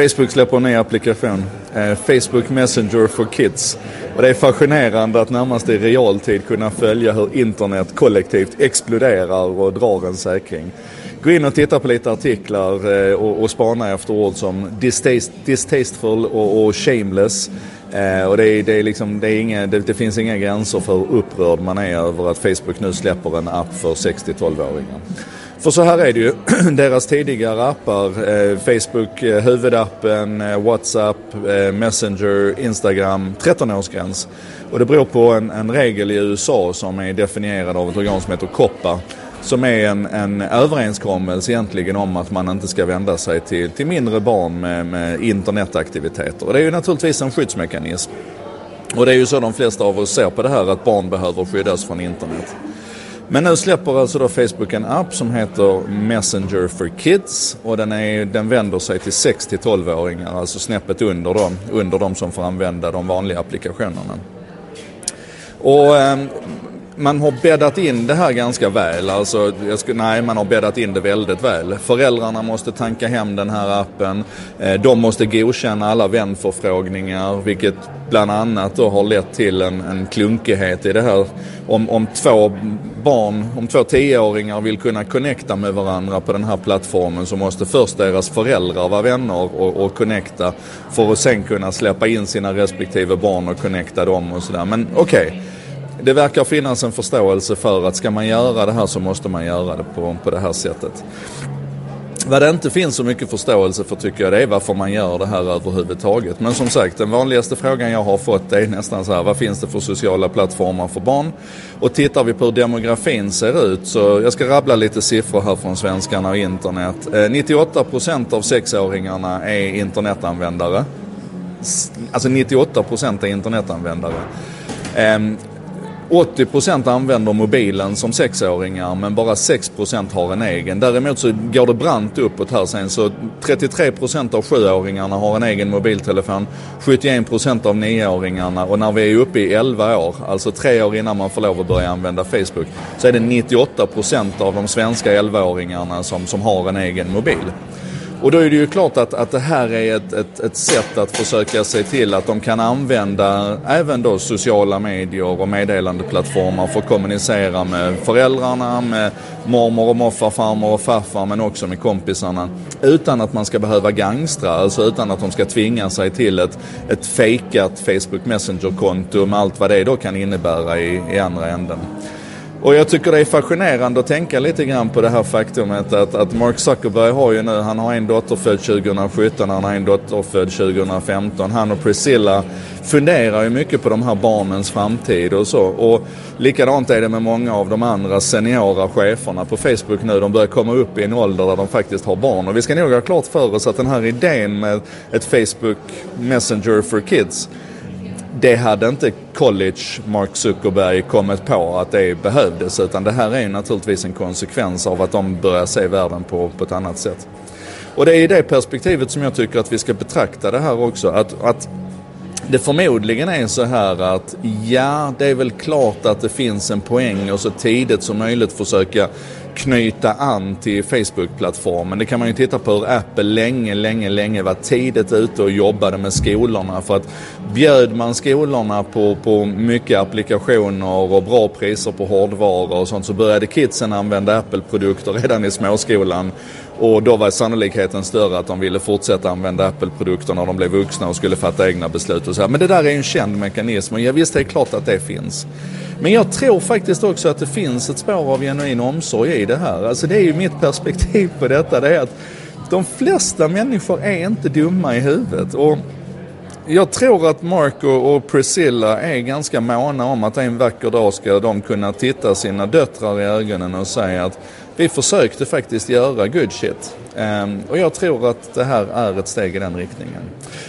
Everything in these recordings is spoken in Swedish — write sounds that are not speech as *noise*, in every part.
Facebook släpper en ny applikation. Eh, Facebook Messenger for Kids. Och det är fascinerande att närmast i realtid kunna följa hur internet kollektivt exploderar och drar en säkring. Gå in och titta på lite artiklar eh, och, och spana efter ord som distaste, distasteful och, och shameless. Eh, och det, är, det, är liksom, det, är inga, det, det, finns inga gränser för hur upprörd man är över att Facebook nu släpper en app för 6-12-åringar. För så här är det ju. *clears throat* Deras tidigare appar, eh, Facebook, eh, huvudappen, eh, WhatsApp, eh, Messenger, Instagram, 13-årsgräns. Och det beror på en, en, regel i USA som är definierad av ett organ som heter COPPA. Som är en, en överenskommelse egentligen om att man inte ska vända sig till, till mindre barn med, med internetaktiviteter. Och det är ju naturligtvis en skyddsmekanism. Och det är ju så de flesta av oss ser på det här att barn behöver skyddas från internet. Men nu släpper alltså då Facebook en app som heter Messenger for Kids och den, är, den vänder sig till 6 till 12-åringar, alltså snäppet under dem, under de som får använda de vanliga applikationerna. Och eh, man har bäddat in det här ganska väl. Alltså, jag skulle, nej, man har bäddat in det väldigt väl. Föräldrarna måste tanka hem den här appen. Eh, de måste godkänna alla vänförfrågningar, vilket bland annat då har lett till en, en klunkighet i det här. Om, om två barn, om två tioåringar vill kunna connecta med varandra på den här plattformen så måste först deras föräldrar vara vänner och, och connecta för att sen kunna släppa in sina respektive barn och connecta dem och sådär. Men okej. Okay det verkar finnas en förståelse för att ska man göra det här så måste man göra det på, på det här sättet. Vad det inte finns så mycket förståelse för tycker jag det är varför man gör det här överhuvudtaget. Men som sagt, den vanligaste frågan jag har fått är nästan så här, vad finns det för sociala plattformar för barn? Och tittar vi på hur demografin ser ut så, jag ska rabbla lite siffror här från svenskarna och internet. Eh, 98% av sexåringarna är internetanvändare. Alltså 98% är internetanvändare. Ehm, 80% använder mobilen som sexåringar men bara 6% har en egen. Däremot så går det brant uppåt här sen så 33% av sjuåringarna har en egen mobiltelefon. 71% av nioåringarna och när vi är uppe i 11 år, alltså tre år innan man får lov att börja använda Facebook, så är det 98% av de svenska 11-åringarna som, som har en egen mobil. Och då är det ju klart att, att det här är ett, ett, ett sätt att försöka se till att de kan använda även då sociala medier och meddelandeplattformar för att kommunicera med föräldrarna, med mormor och morfar, farmor och farfar men också med kompisarna. Utan att man ska behöva gangstra, alltså utan att de ska tvinga sig till ett, ett fejkat Facebook Messenger-konto med allt vad det då kan innebära i, i andra änden. Och jag tycker det är fascinerande att tänka lite grann på det här faktumet att, att Mark Zuckerberg har ju nu, han har en dotter född 2017, han har en dotter född 2015. Han och Priscilla funderar ju mycket på de här barnens framtid och så. Och likadant är det med många av de andra seniora cheferna på Facebook nu. De börjar komma upp i en ålder där de faktiskt har barn. Och vi ska nog ha klart för oss att den här idén med ett Facebook Messenger for Kids det hade inte college Mark Zuckerberg kommit på att det behövdes utan det här är naturligtvis en konsekvens av att de börjar se världen på, på ett annat sätt. Och det är i det perspektivet som jag tycker att vi ska betrakta det här också. Att, att det förmodligen är så här att ja, det är väl klart att det finns en poäng och så tidigt som möjligt försöka knyta an till Facebook-plattformen. Det kan man ju titta på hur Apple länge, länge, länge var tidigt ute och jobbade med skolorna. För att bjöd man skolorna på, på mycket applikationer och bra priser på hårdvaror och sånt så började kidsen använda Apple-produkter redan i småskolan. Och då var sannolikheten större att de ville fortsätta använda Apple-produkter när de blev vuxna och skulle fatta egna beslut och så här. Men det där är en känd mekanism och ja, visst det är klart att det finns. Men jag tror faktiskt också att det finns ett spår av genuin omsorg i det här. Alltså det är ju mitt perspektiv på detta. Det är att de flesta människor är inte dumma i huvudet. Och jag tror att Mark och Priscilla är ganska måna om att en vacker dag ska de kunna titta sina döttrar i ögonen och säga att vi försökte faktiskt göra good shit. Um, och jag tror att det här är ett steg i den riktningen.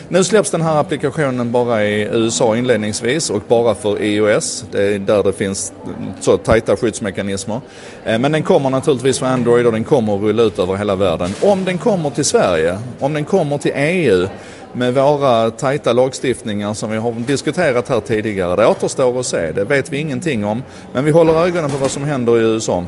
Nu släpps den här applikationen bara i USA inledningsvis och bara för iOS. Det är där det finns så tajta skyddsmekanismer. Uh, men den kommer naturligtvis för Android och den kommer att rulla ut över hela världen. Om den kommer till Sverige, om den kommer till EU med våra tajta lagstiftningar som vi har diskuterat här tidigare. Det återstår att se, det vet vi ingenting om. Men vi håller ögonen på vad som händer i USA.